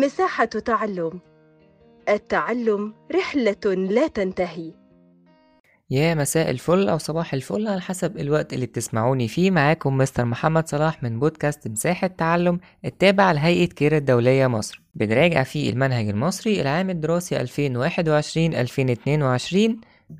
مساحة تعلم. التعلم رحلة لا تنتهي. يا مساء الفل أو صباح الفل على حسب الوقت اللي بتسمعوني فيه. معاكم مستر محمد صلاح من بودكاست مساحة تعلم التابع لهيئة كير الدولية مصر. بنراجع فيه المنهج المصري العام الدراسي 2021-2022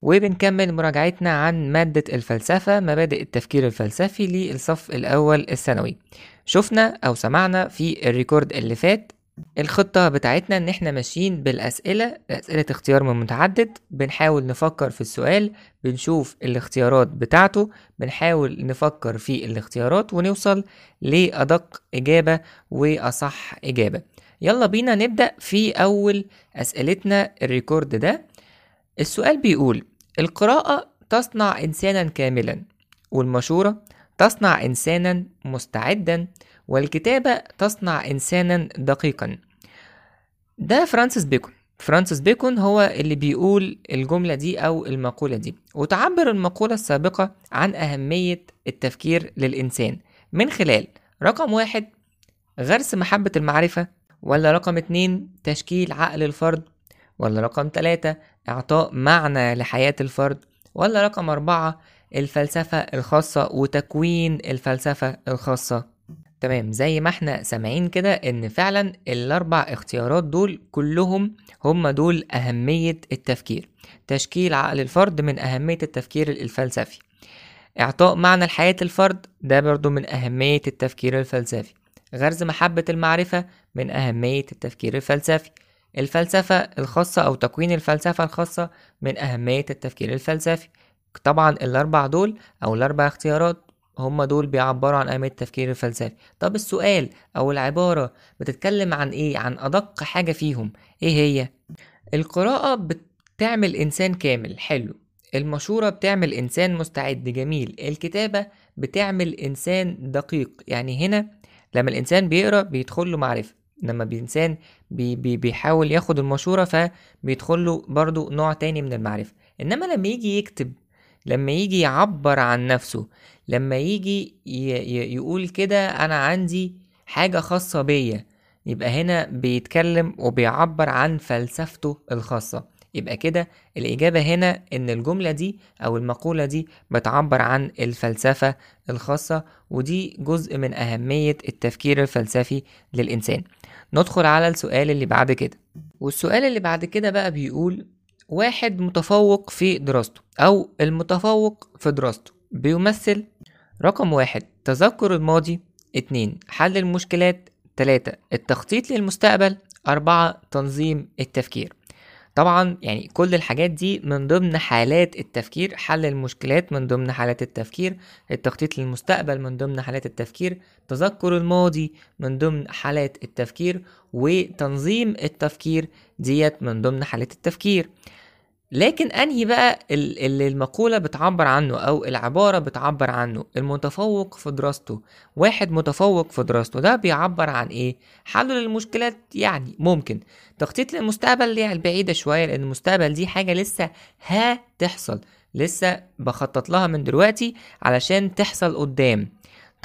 وبنكمل مراجعتنا عن مادة الفلسفة مبادئ التفكير الفلسفي للصف الأول الثانوي. شفنا أو سمعنا في ال record اللي فات الخطة بتاعتنا إن إحنا ماشيين بالأسئلة أسئلة اختيار من متعدد بنحاول نفكر في السؤال بنشوف الاختيارات بتاعته بنحاول نفكر في الاختيارات ونوصل لأدق إجابة وأصح إجابة. يلا بينا نبدأ في أول أسئلتنا ال record ده. السؤال بيقول القراءة تصنع إنسانا كاملا والمشورة تصنع إنسانا مستعدا والكتابة تصنع إنسانا دقيقا. ده فرانسيس بيكون. فرانسيس بيكون هو اللي بيقول الجملة دي أو المقولة دي. وتعبر المقولة السابقة عن أهمية التفكير للإنسان. من خلال رقم واحد غرس محبة المعرفة ولا رقم اتنين تشكيل عقل الفرد ولا رقم تلاتة إعطاء معنى لحياة الفرد ولا رقم أربعة الفلسفة الخاصة وتكوين الفلسفة الخاصة. تمام. زي ما إحنا سامعين كده إن فعلا الأربع اختيارات دول كلهم هم دول أهمية التفكير. تشكيل عقل الفرد من أهمية التفكير الفلسفي. إعطاء معنى لحياة الفرد ده برضو من أهمية التفكير الفلسفي. غرز محبة المعرفة من أهمية التفكير الفلسفي. الفلسفة الخاصة أو تكوين الفلسفة الخاصة من أهمية التفكير الفلسفي. طبعا الأربع دول أو الأربع اختيارات هم دول بيعبروا عن أهمية التفكير الفلسفي. طب السؤال أو العبارة بتتكلم عن إيه؟ عن أدق حاجة فيهم. إيه هي؟ القراءة بتعمل إنسان كامل. حلو. المشورة بتعمل إنسان مستعد. جميل. الكتابة بتعمل إنسان دقيق. يعني هنا لما الإنسان بيقرأ بيدخل له معرفة. لما الإنسان بي بي بيحاول ياخد المشورة فبيدخل له برضو نوع تاني من المعرفة. إنما لما يجي يكتب لما يجي يعبر عن نفسه لما يجي يقول كده أنا عندي حاجة خاصة بيا يبقى هنا بيتكلم وبيعبر عن فلسفته الخاصة. يبقى كده الإجابة هنا إن الجملة دي أو المقولة دي بتعبر عن الفلسفة الخاصة ودي جزء من أهمية التفكير الفلسفي للإنسان. ندخل على السؤال اللي بعد كده. والسؤال اللي بعد كده بقى بيقول واحد متفوق في دراسته أو المتفوق في دراسته. بيمثل رقم واحد تذكر الماضي اتنين حل المشكلات تلاتة التخطيط للمستقبل أربعة تنظيم التفكير. طبعا يعني كل الحاجات دي من ضمن حالات التفكير حل المشكلات من ضمن حالات التفكير التخطيط للمستقبل من ضمن حالات التفكير تذكر الماضي من ضمن حالات التفكير وتنظيم التفكير ديت من ضمن حالات التفكير. لكن أنهي بقى اللي المقولة بتعبر عنه أو العبارة بتعبر عنه؟ المتفوق في دراسته. واحد متفوق في دراسته. ده بيعبر عن إيه؟ حل للمشكلات يعني ممكن. تخطيط للمستقبل يعني البعيدة شوية لأن المستقبل دي حاجة لسه هتحصل. لسه بخطط لها من دلوقتي علشان تحصل قدام.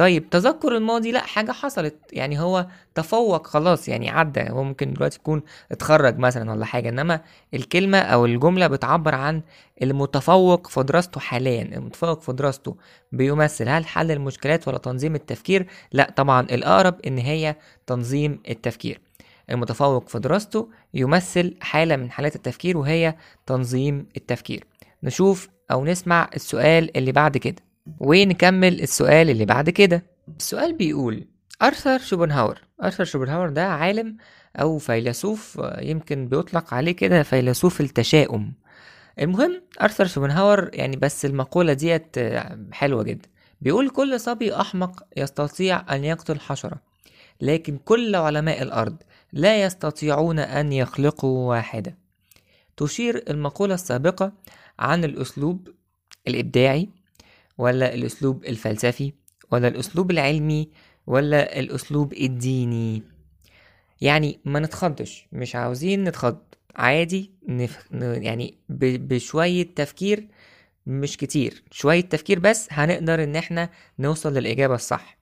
طيب تذكر الماضي لأ حاجة حصلت. يعني هو تفوق خلاص يعني عدى. هو ممكن دلوقتي يكون اتخرج مثلا ولا حاجة إنما الكلمة أو الجملة بتعبر عن المتفوق في دراسته حاليا. المتفوق في دراسته بيمثل هل حل المشكلات ولا تنظيم التفكير؟ لأ طبعا الأقرب إن هي تنظيم التفكير. المتفوق في دراسته يمثل حالة من حالات التفكير وهي تنظيم التفكير. نشوف أو نسمع السؤال اللي بعد كده. ونكمل السؤال اللي بعد كده. السؤال بيقول أرثر شوبنهاور. أرثر شوبنهاور ده عالم أو فيلسوف يمكن بيطلق عليه كده فيلسوف التشاؤم. المهم أرثر شوبنهاور يعني بس المقولة ديت حلوة جدا. بيقول كل صبي أحمق يستطيع أن يقتل حشرة لكن كل علماء الأرض لا يستطيعون أن يخلقوا واحدة. تشير المقولة السابقة عن الأسلوب الإبداعي ولا الأسلوب الفلسفي ولا الأسلوب العلمي ولا الأسلوب الديني. يعني ما نتخضش مش عاوزين نتخض. عادي نف... يعني ب... بشوية تفكير مش كتير. شوية تفكير بس هنقدر إن إحنا نوصل للإجابة الصح.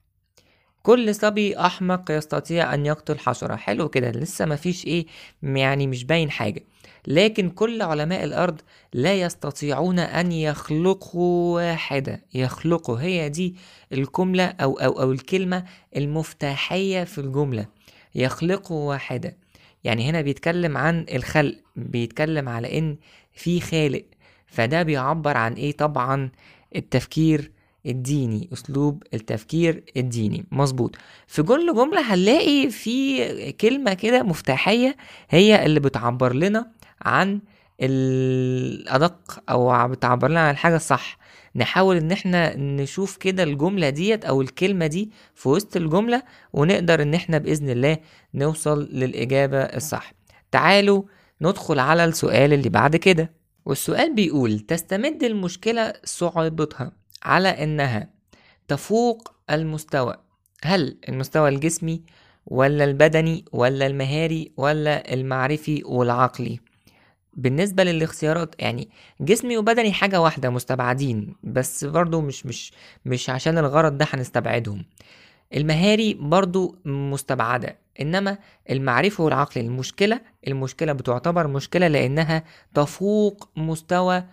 كل صبي أحمق يستطيع أن يقتل حشرة. حلو كده لسه مفيش إيه يعني مش باين حاجة. لكن كل علماء الأرض لا يستطيعون أن يخلقوا واحدة. يخلقوا هي دي الجملة أو أو أو الكلمة المفتاحية في الجملة. يخلقوا واحدة. يعني هنا بيتكلم عن الخلق بيتكلم على إن في خالق. فده بيعبر عن إيه؟ طبعا التفكير الديني أسلوب التفكير الديني. مظبوط. في كل جملة هنلاقي في كلمة كده مفتاحية هي اللي بتعبر لنا عن الأدق أو بتعبر لنا عن الحاجة الصح. نحاول إن إحنا نشوف كده الجملة ديت أو الكلمة دي في وسط الجملة ونقدر إن إحنا بإذن الله نوصل للإجابة الصح. تعالوا ندخل على السؤال اللي بعد كده. والسؤال بيقول تستمد المشكلة صعوبتها على إنها تفوق المستوى. هل المستوى الجسمي ولا البدني ولا المهاري ولا المعرفي والعقلي؟ بالنسبة للاختيارات يعني جسمي وبدني حاجة واحدة مستبعدين بس برضو مش مش مش عشان الغرض ده هنستبعدهم. المهاري برضو مستبعدة إنما المعرفي والعقلي المشكلة المشكلة بتعتبر مشكلة لأنها تفوق مستوى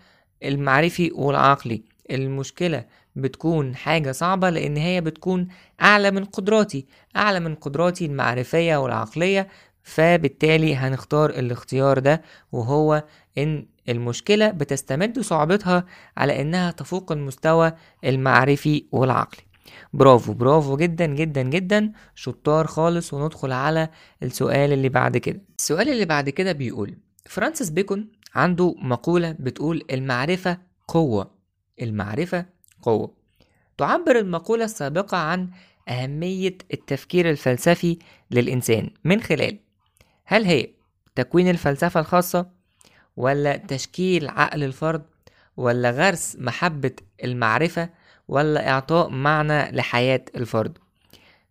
المعرفي والعقلي. المشكلة بتكون حاجة صعبة لأن هي بتكون أعلى من قدراتي أعلى من قدراتي المعرفية والعقلية فبالتالي هنختار الاختيار ده وهو إن المشكلة بتستمد صعوبتها على إنها تفوق المستوى المعرفي والعقلي. برافو برافو جدا جدا جدا. شطار خالص وندخل على السؤال اللي بعد كده. السؤال اللي بعد كده بيقول فرانسيس بيكون عنده مقولة بتقول المعرفة قوة المعرفة قوة. تعبر المقولة السابقة عن أهمية التفكير الفلسفي للإنسان من خلال هل هي تكوين الفلسفة الخاصة ولا تشكيل عقل الفرد ولا غرس محبة المعرفة ولا إعطاء معنى لحياة الفرد؟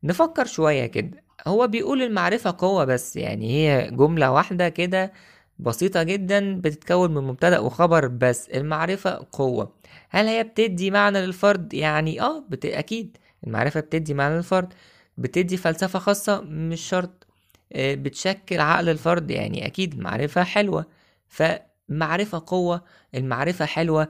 نفكر شوية كده. هو بيقول المعرفة قوة بس يعني هي جملة واحدة كده بسيطة جدا بتتكون من مبتدأ وخبر بس. المعرفة قوة. هل هي بتدي معنى للفرد؟ يعني آه بت... أكيد. المعرفة بتدي معنى للفرد. بتدي فلسفة خاصة؟ مش شرط. بتشكل عقل الفرد يعني أكيد المعرفة حلوة فمعرفة قوة المعرفة حلوة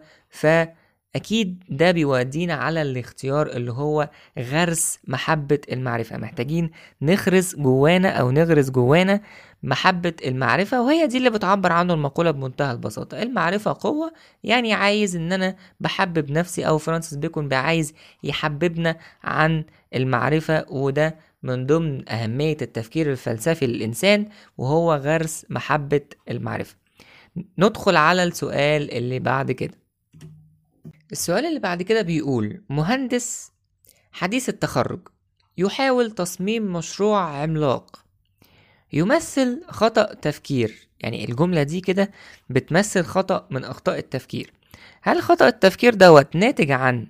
فأكيد ده بيودينا على الاختيار اللي هو غرس محبة المعرفة. محتاجين نخرس جوانا أو نغرس جوانا محبة المعرفة وهي دي اللي بتعبر عنه المقولة بمنتهى البساطة. المعرفة قوة يعني عايز إن أنا بحبب نفسي أو فرانسيس بيكون عايز يحببنا عن المعرفة وده من ضمن أهمية التفكير الفلسفي للإنسان وهو غرس محبة المعرفة. ندخل على السؤال اللي بعد كده. السؤال اللي بعد كده بيقول مهندس حديث التخرج يحاول تصميم مشروع عملاق يمثل خطأ تفكير يعني الجملة دي كده بتمثل خطأ من أخطاء التفكير. هل خطأ التفكير دوت ناتج عن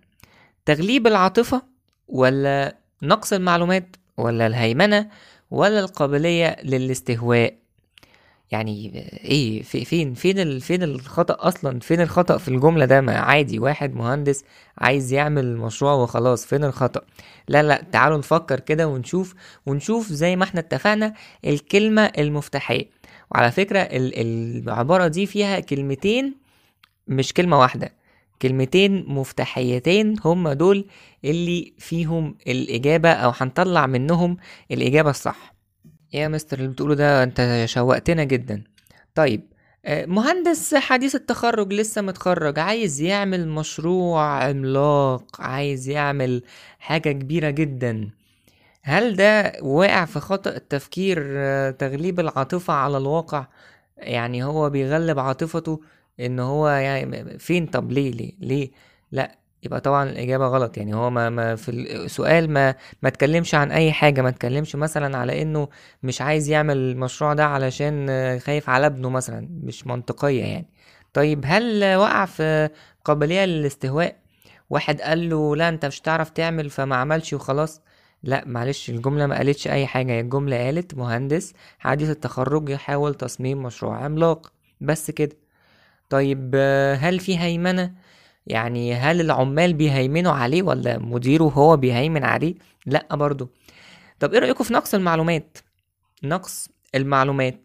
تغليب العاطفة ولا نقص المعلومات ولا الهيمنة ولا القابلية للاستهواء؟ يعني إيه في فين فين فين الخطأ أصلا؟ فين الخطأ في الجملة ده؟ ما عادي واحد مهندس عايز يعمل مشروع وخلاص فين الخطأ؟ لا لا تعالوا نفكر كده ونشوف ونشوف زي ما إحنا اتفقنا الكلمة المفتاحية. وعلى فكرة ال- العبارة دي فيها كلمتين مش كلمة واحدة كلمتين مفتاحيتين هما دول اللي فيهم الإجابة أو هنطلع منهم الإجابة الصح. يا مستر اللي بتقوله ده انت شوقتنا جدا. طيب آه، مهندس حديث التخرج لسه متخرج عايز يعمل مشروع عملاق عايز يعمل حاجة كبيرة جدا. هل ده واقع في خطأ التفكير آه، تغليب العاطفة على الواقع؟ يعني هو بيغلب عاطفته إن هو يعني فين؟ طب ليه؟ ليه؟ ليه؟ لا يبقى طبعا الإجابة غلط. يعني هو ما, ما في السؤال ما ما اتكلمش عن أي حاجة ما اتكلمش مثلا على إنه مش عايز يعمل المشروع ده علشان خايف على ابنه مثلا. مش منطقية يعني. طيب هل وقع في قابلية للاستهواء؟ واحد قال له لا أنت مش هتعرف تعمل فما عملش وخلاص. لا معلش الجملة ما قالتش أي حاجة. هي الجملة قالت مهندس حديث التخرج يحاول تصميم مشروع عملاق. بس كده. طيب هل في هيمنة؟ يعني هل العمال بيهيمنوا عليه ولا مديره هو بيهيمن عليه؟ لا برضو. طب إيه رأيكم في نقص المعلومات؟ نقص المعلومات.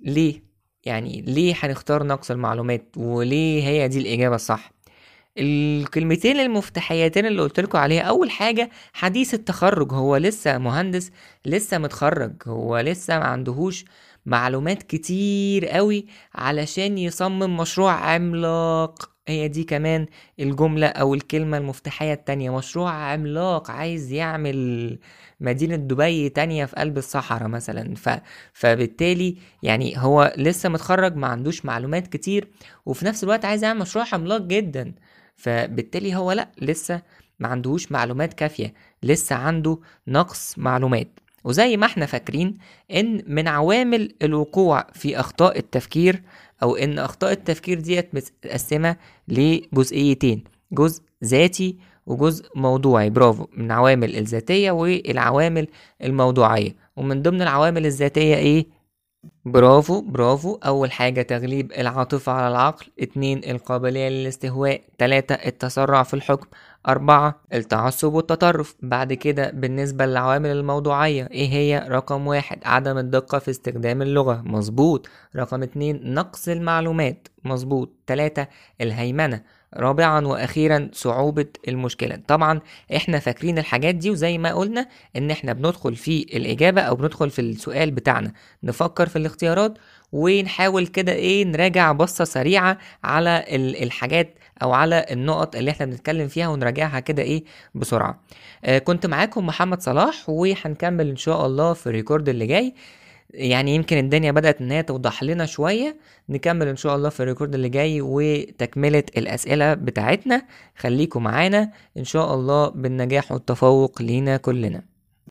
ليه؟ يعني ليه هنختار نقص المعلومات وليه هي دي الإجابة الصح؟ الكلمتين المفتاحيتين اللي قلت لكم عليها أول حاجة حديث التخرج. هو لسه مهندس لسه متخرج هو لسه ما عندهوش معلومات كتير قوي علشان يصمم مشروع عملاق. هي دي كمان الجملة أو الكلمة المفتاحية التانية. مشروع عملاق عايز يعمل مدينة دبي تانية في قلب الصحراء مثلا. ف... فبالتالي يعني هو لسه متخرج ما عندوش معلومات كتير وفي نفس الوقت عايز يعمل مشروع عملاق جدا. فبالتالي هو لأ لسه ما عندهوش معلومات كافية لسه عنده نقص معلومات. وزي ما إحنا فاكرين إن من عوامل الوقوع في أخطاء التفكير أو إن أخطاء التفكير ديت متقسمة لجزئيتين جزء ذاتي وجزء موضوعي. برافو من العوامل الذاتية والعوامل الموضوعية. ومن ضمن العوامل الذاتية إيه؟ برافو برافو. أول حاجة تغليب العاطفة على العقل اتنين القابلية للاستهواء تلاتة التسرع في الحكم أربعة التعصب والتطرف. بعد كده بالنسبة للعوامل الموضوعية إيه هي؟ رقم واحد عدم الدقة في استخدام اللغة. مظبوط. رقم اتنين نقص المعلومات. مظبوط. تلاتة الهيمنة. رابعا وأخيرا صعوبة المشكلة. طبعا إحنا فاكرين الحاجات دي وزي ما قلنا إن إحنا بندخل في الإجابة أو بندخل في السؤال بتاعنا. نفكر في الاختيارات ونحاول كده إيه نراجع بصة سريعة على الحاجات أو على النقط اللي إحنا بنتكلم فيها ونراجعها كده إيه بسرعة. آه كنت معاكم محمد صلاح وهنكمل إن شاء الله في ال record اللي جاي. يعني يمكن الدنيا بدأت إن هي توضح لنا شوية. نكمل إن شاء الله في ال record اللي جاي وتكملة الأسئلة بتاعتنا. خليكم معانا. إن شاء الله بالنجاح والتفوق لينا كلنا.